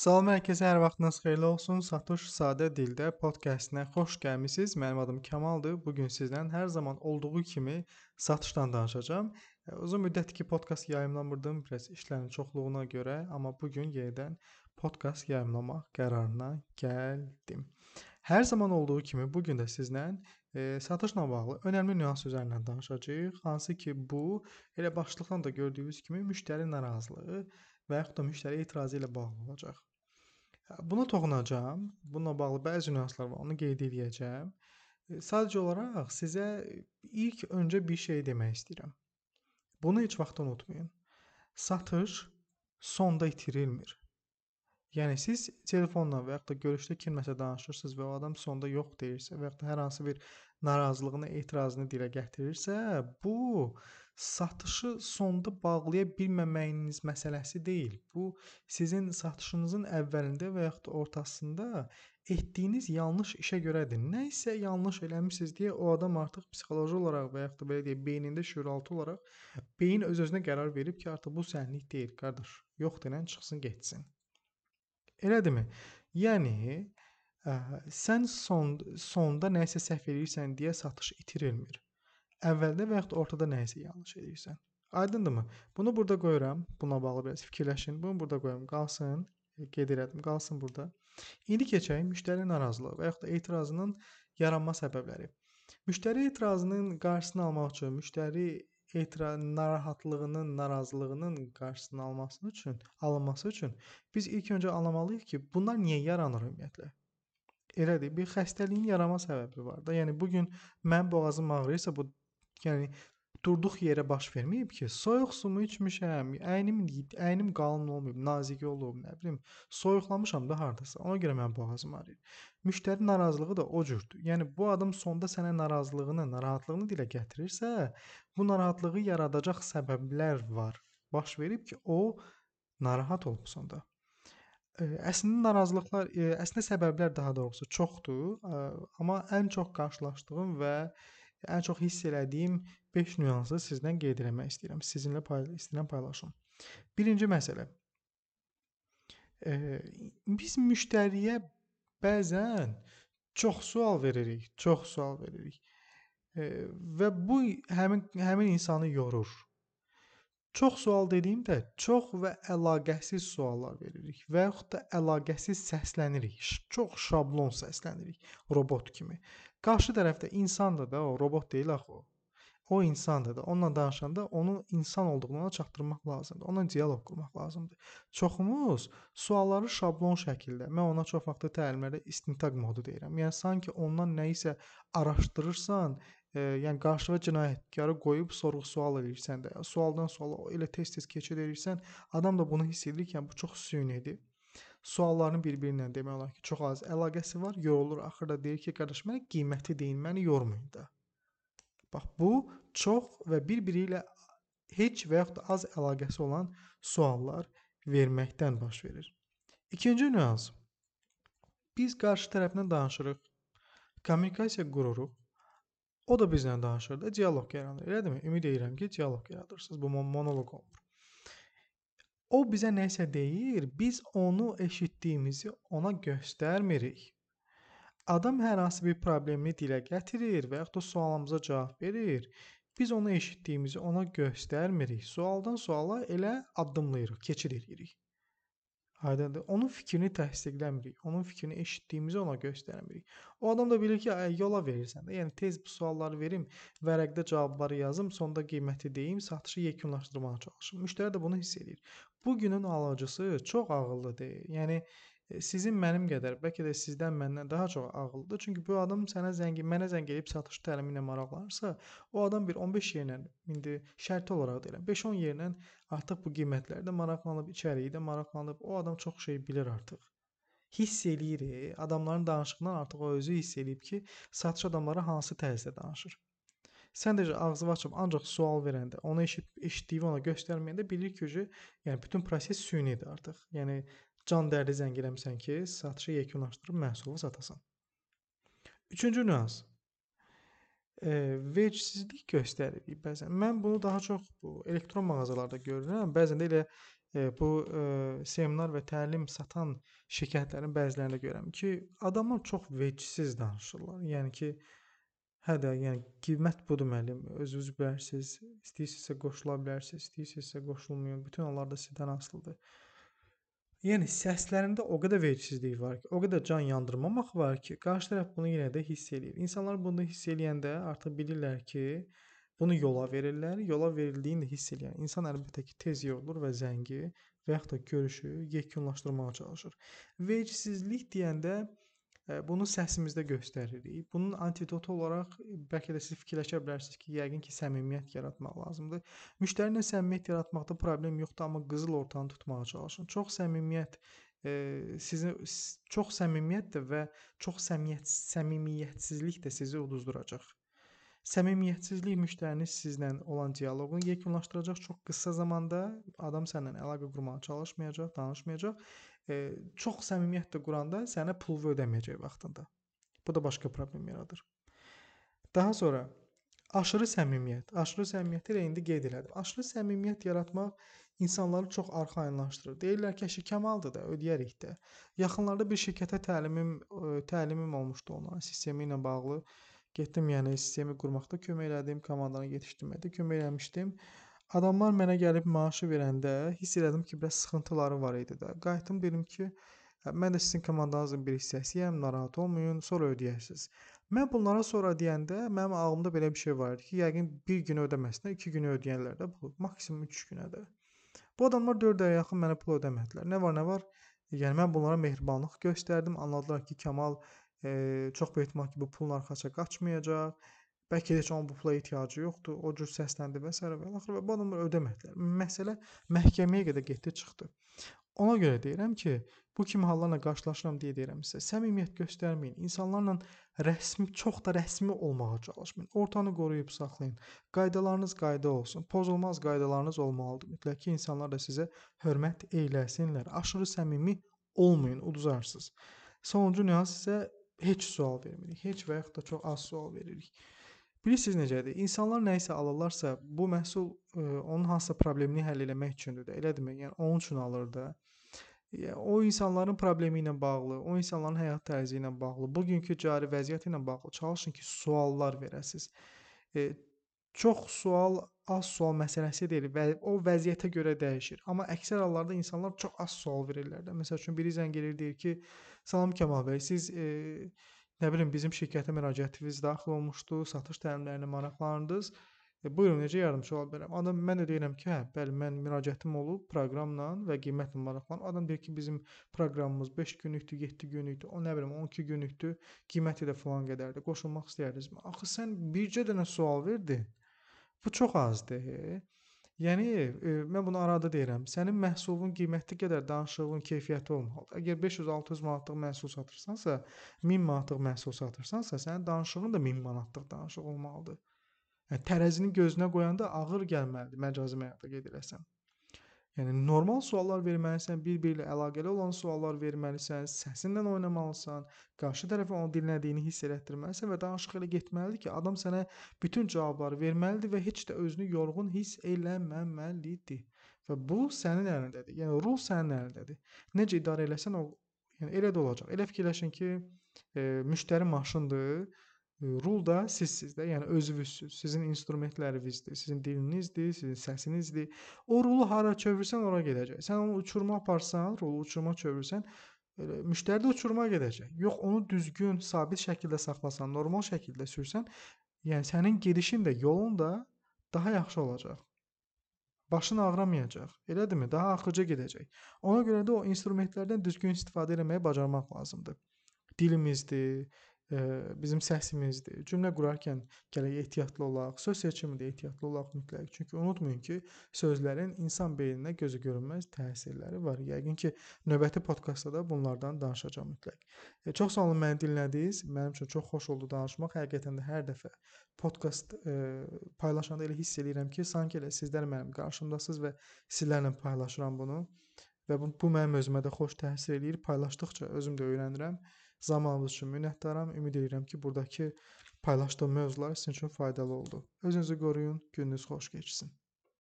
Salam hər kəsə, hər vaxtınız xeyirli olsun. Satış sadə dildə podkastına xoş gəlmisiniz. Mənim adım Kamaldır. Bu gün sizlə hər zaman olduğu kimi satışdan danışacağam. E, uzun müddətdir ki, podkast yayımlamırdım, biraz işlərin çoxluğuna görə, amma bu gün yenidən podkast yayımlamaq qərarına gəldim. Hər zaman olduğu kimi bu gün də sizlə e, satışla bağlı önəmli nüans üzərindən danışacağıq. Hansı ki, bu elə başlıqdan da gördüyünüz kimi müştəri narazılığı və yaxud da müştəri etirazı ilə bağlı olacaq. Buna toxunacağam. Bununla bağlı bəzi nüanslar var, onu qeyd edəcəyəm. Sadəcə olaraq sizə ilk öncə bir şey demək istəyirəm. Bunu heç vaxt unutmayın. Satış sonda itirilmir. Yəni siz telefonla və yaxud da görüşdə kimləsə danışırsınız və o adam sonda yox deyirsə və da hər hansı bir narazılığını, etirazını dilə gətirirsə, bu satışı sonda bağlaya bilməməyiniz məsələsi deyil. Bu sizin satışınızın əvvəlində və yaxud da ortasında etdiyiniz yanlış işə görədir. Nə isə yanlış eləmisiniz deyə o adam artıq psixoloji olaraq və yaxud da belə deyək, beynində şüuraltı olaraq beyin öz-özünə qərar verib ki, artıq bu sənlik deyil, qardaş. Yox denən çıxsın, getsin. Elədimi? Yəni ə, sən son sonda nəsə səhv eləyirsən deyə satış itirilmir. Əvvəldə və yaxud ortada nəsə yanlış eləyirsən. Aydındırmı? Bunu burada qoyuram. Buna bağlı biraz fikirləşin. Bunu burada qoyum, qalsın. Qeyd elədim, qalsın burada. İndi keçək müştəri narazılığı və yaxud da etirazının yaranma səbəbləri. Müştəri etirazının qarşısını almaq üçün müştəri etiraz narahatlığının, narazılığının qarşısını alması üçün, alınması üçün biz ilk öncə anlamalıyıq ki, bunlar niyə yaranır ümumiyyətlə? Elədir, bir xəstəliyin yaranma səbəbi var da. Yəni bu gün mənim boğazım ağrıyırsa bu yəni durduq yerə baş verməyib ki, soyuq sumu içmişəm, əynim əynim qalın olmayıb, nazik olub, nə bilim, soyuqlamışam da hardasa. Ona görə mənim boğazım ağrıyır. Müştəri narazılığı da o cürdür. Yəni bu adam sonda sənə narazılığını, narahatlığını dilə gətirirsə, bu narahatlığı yaradacaq səbəblər var. Baş verib ki, o narahat olub sonda. Əslində narazılıqlar, əslində səbəblər daha doğrusu çoxdur, amma ən çox qarşılaşdığım və ən çox hiss elədiyim 5 nüansı sizdən qeyd etmək istəyirəm. Sizinlə pay istəyirəm paylaşım. Birinci məsələ. E, biz müştəriyə bəzən çox sual veririk, çox sual veririk. E, və bu həmin həmin insanı yorur. Çox sual dediyimdə çox və əlaqəsiz suallar veririk və yaxud da əlaqəsiz səslənirik. Çox şablon səslənirik robot kimi. Qarşı tərəfdə insandır da o, robot deyil axı o. O insandır da. Onunla danışanda onun insan olduğunu ona çatdırmaq lazımdır. Onunla dialoq qurmaq lazımdır. Çoxumuz sualları şablon şəkildə, mən ona çox vaxt təlimlərdə istintaq modu deyirəm. Yəni sanki ondan nə isə araşdırırsan, e, yəni qarşıva cinayətkarı qoyub sorğu-sual edirsən də, sualdan suala elə tez-tez keçid edirsən, adam da bunu hiss edir ki, yəni bu çox sünidir sualların bir-biri ilə demək olar ki, çox az əlaqəsi var. Yorulur, axırda deyir ki, qardaş mənə qiyməti deyin, məni yormayın da. Bax bu çox və bir-biri ilə heç və yaxud da az əlaqəsi olan suallar verməkdən baş verir. İkinci nüans. Biz qarşı tərəflə danışırıq. Kommunikasiya qururuq. O da bizlə danışır da, dialoq yaranır. Elədirmi? Ümid edirəm ki, dialoq yaradırsınız. Bu monoloq olmur. O bizə nəsə deyir, biz onu eşitdiyimizi ona göstərmirik. Adam hər hansı bir problemi dilə gətirir və yaxud da sualımıza cavab verir. Biz onu eşitdiyimizi ona göstərmirik. Sualdan suala elə addımlayırıq, keçid edirik. Aydındır. Onun fikrini təsdiqləmirik. Onun fikrini eşitdiyimizi ona göstərmirik. O adam da bilir ki, yola verirsən də. Yəni tez bu sualları verim, vərəqdə cavabları yazım, sonda qiyməti deyim, satışı yekunlaşdırmağa çalışım. Müştəri də bunu hiss edir. Bu günün alıcısı çox ağıllıdır. Yəni sizin mənim qədər, bəlkə də sizdən məndən daha çox ağıllıdır. Çünki bu adam sənə zəng, mənə zəng edib satış təlimi ilə maraqlanırsa, o adam bir 15 yerlə indi şərti olaraq deyirəm, 5-10 yerlə artıq bu qiymətlərdə maraqlanıb, içəriyi də maraqlanıb. O adam çox şey bilir artıq. Hiss eləyir, adamların danışığından artıq o özü hiss eləyib ki, satış adamları hansı tərzdə danışır. Sən də ağzını açıb ancaq sual verəndə, onu eşit eşitdiyi ona göstərməyəndə bilir ki, yəni bütün proses sünidir artıq. Yəni can dərdi zəng eləmisən ki, satışı yekunlaşdırıb məhsulu satasan. Üçüncü nüans. E, vecinsizlik göstəririk bəzən. Mən bunu daha çox bu elektron mağazalarda görürəm. Bəzən də elə e, bu e, seminar və təlim satan şirkətlərin bəzilərində görürəm ki, adamlar çox vecsiz danışırlar. Yəni ki, hə də, yəni qiymət budur müəllim, özünüz bilərsiz, istəyirsinizsə qoşula bilərsiniz, istəyirsinizsə qoşulmayın. Bütün onlar da sizdən asılıdır. Yəni səslərində o qədər vecisizlik var ki, o qədər can yandırmamaq var ki, qarşı tərəf bunu yenə də hiss eləyir. İnsanlar bunu hiss eləyəndə artıq bilirlər ki, bunu yola verirlər. Yola verildiyini də hiss eləyən insan əlbəttə ki, tez yorulur və zəngi və yaxud da görüşü yekunlaşdırmağa çalışır. Vecisizlik deyəndə Bunu səsimizdə göstəririk. Bunun antidotu olaraq bəlkə də siz fikirləşə bilərsiniz ki, yəqin ki, səmimiyyət yaratmaq lazımdır. Müştəri ilə səmimiyyət yaratmaqda problem yoxdur, amma qızıl ortanı tutmağa çalışın. Çox səmimiyyət e, sizi çox səmimiyyət də və çox səmiyyət səmimiyyətsizlik də sizi uduzduracaq. Səmimiyyətsizlik müştərinin sizlə olan dialoqunu yekunlaşdıracaq çox qısa zamanda. Adam səninlə əlaqə qurmağa çalışmayacaq, danışmayacaq e, çox səmimiyyət də quranda sənə pul ödəməyəcək vaxtında. Bu da başqa problem yaradır. Daha sonra aşırı səmimiyyət. Aşırı səmimiyyəti elə indi qeyd elədim. Aşırı səmimiyyət yaratmaq insanları çox arxayınlaşdırır. Deyirlər ki, əşi kamaldır da, ödəyərik də. Yaxınlarda bir şirkətə təlimim təlimim olmuşdu onların sistemi ilə bağlı. Getdim, yəni sistemi qurmaqda kömək elədim, komandanı yetişdirməkdə kömək eləmişdim. Adamlar mənə gəlib maaşı verəndə hiss elədim ki, bəs sıxıntıları var idi də. Qayıtdım dedim ki, hə, mən də sizin komandanızın bir hissəsiyəm, narahat olmayın, sonra ödəyərsiniz. Mən bunlara sonra deyəndə mənim ağlımda belə bir şey var idi ki, yəqin bir gün ödəməsinə 2 günü ödəyənlər də bu, maksimum 3 günə də. Bu adamlar 4 aya yaxın mənə pul ödəmədilər. Nə var, nə var? Yəni mən bunlara mehribanlıq göstərdim. Anladılar ki, Kamal e, çox böyük ehtimal ki, bu pulun arxasına qaçmayacaq Bəlkə heç onun bu pula ehtiyacı yoxdur. O cür səsləndi və s. və axır və bu adamlar ödəmədilər. Məsələ məhkəməyə qədər getdi, çıxdı. Ona görə deyirəm ki, bu kimi hallarla qarşılaşıram deyə deyirəm sizə. Səmimiyyət göstərməyin. İnsanlarla rəsmi, çox da rəsmi olmağa çalışmayın. Ortanı qoruyub saxlayın. Qaydalarınız qayda olsun. Pozulmaz qaydalarınız olmalıdır. Mütləq ki, insanlar da sizə hörmət eyləsinlər. Aşırı səmimi olmayın, uduzarsınız. Sonuncu nüans isə heç sual vermirik. Heç və yaxud da çox az sual veririk. Bilirsiniz necədir? İnsanlar nə isə alırlarsa, bu məhsul ə, e, onun hansısa problemini həll etmək üçündür də, elədirmi? Yəni onun üçün alır da. Yəni, o insanların problemi ilə bağlı, o insanların həyat tərzi ilə bağlı, bugünkü cari vəziyyət ilə bağlı çalışın ki, suallar verəsiniz. E, çox sual az sual məsələsi deyil və o vəziyyətə görə dəyişir. Amma əksər hallarda insanlar çox az sual verirlər də. Məsəl üçün biri zəng edir deyir ki, "Salam Kamal bəy, siz e, Nə bilim, bizim şirkətə müraciətiniz daxil olmuşdu, satış təlimlərinə maraqlandınız. E, buyurun, necə yardımçı ola bilərəm? Adam mən deyirəm ki, hə, bəli, mən müraciətim olub proqramla və qiymətlə maraqlanıb. Adam deyir ki, bizim proqramımız 5 günlükdür, 7 günlükdür, o nə bilim 12 günlükdür, qiyməti də falan qədərdir. Qoşulmaq istəyirdinizmi? Axı sən bircə dənə sual verdin. Bu çox azdır. Yəni e, mən bunu arada deyirəm. Sənin məhsulun qiyməti qədər danışığın keyfiyyəti olmalıdır. Əgər 500-600 manatlıq məhsul satırsansa, 1000 manatlıq məhsul satırsansa, sənin danışığın da 1000 manatlıq danışıq olmalıdır. Yəni tərəzinin gözünə qoyanda ağır gəlməlidir məcazi mənada qeyd eləsəm. Yəni normal suallar verməlisən, bir-biri ilə əlaqəli olan suallar verməlisən, səsinlə oynamalısan, qarşı tərəfə onu dinlədiyini hiss elətdirməlisən və danışıq elə getməlidir ki, adam sənə bütün cavabları verməlidir və heç də özünü yorğun hiss eləməməlidir. Və bu sənin əlindədir. Yəni rul sənin əlindədir. Necə idarə eləsən o yəni elə də olacaq. Elə fikirləşin ki, e, müştəri maşındır Rul da sizsiz də, yəni özünüzsüz. Sizin instrumentlərinizdir, sizin dilinizdir, sizin səsinizdir. O rulu hara çevirsən ora gedəcək. Sən onu uçuruma aparsan, rulu uçuruma çevirsən, elə müştəri də uçuruma gedəcək. Yox, onu düzgün, sabit şəkildə saxlasan, normal şəkildə sürsən, yəni sənin gedişin də, yolun da daha yaxşı olacaq. Başın ağrımayacaq. Elədirmi? Daha axıcı gedəcək. Ona görə də o instrumentlərdən düzgün istifadə etməyi bacarmaq lazımdır. Dilimizdir, bizim səsimizdir. Cümlə qurarkən gərək ehtiyatlı olaq, söz seçimində ehtiyatlı olaq mütləq. Çünki unutmayın ki, sözlərin insan beyninə gözə görünməz təsirləri var. Yəqin ki, növbəti podkastda da bunlardan danışacağam mütləq. E, çox sağ olun məni dinlədiniz. Mənim üçün çox xoş oldu danışmaq. Həqiqətən də hər dəfə podkast e, paylaşanda elə hiss eləyirəm ki, sanki elə sizlər mənim qarşımdasınız və sizlərlə paylaşıram bunu. Və bu, bu mənim özümə də xoş təsir eləyir. Paylaşdıqca özüm də öyrənirəm. Zamanınız üçün minnətdaram. Ümid edirəm ki, burdakı paylaşdığım mövzular sizin üçün faydalı oldu. Özünüzü qoruyun, gününüz xoş keçsin.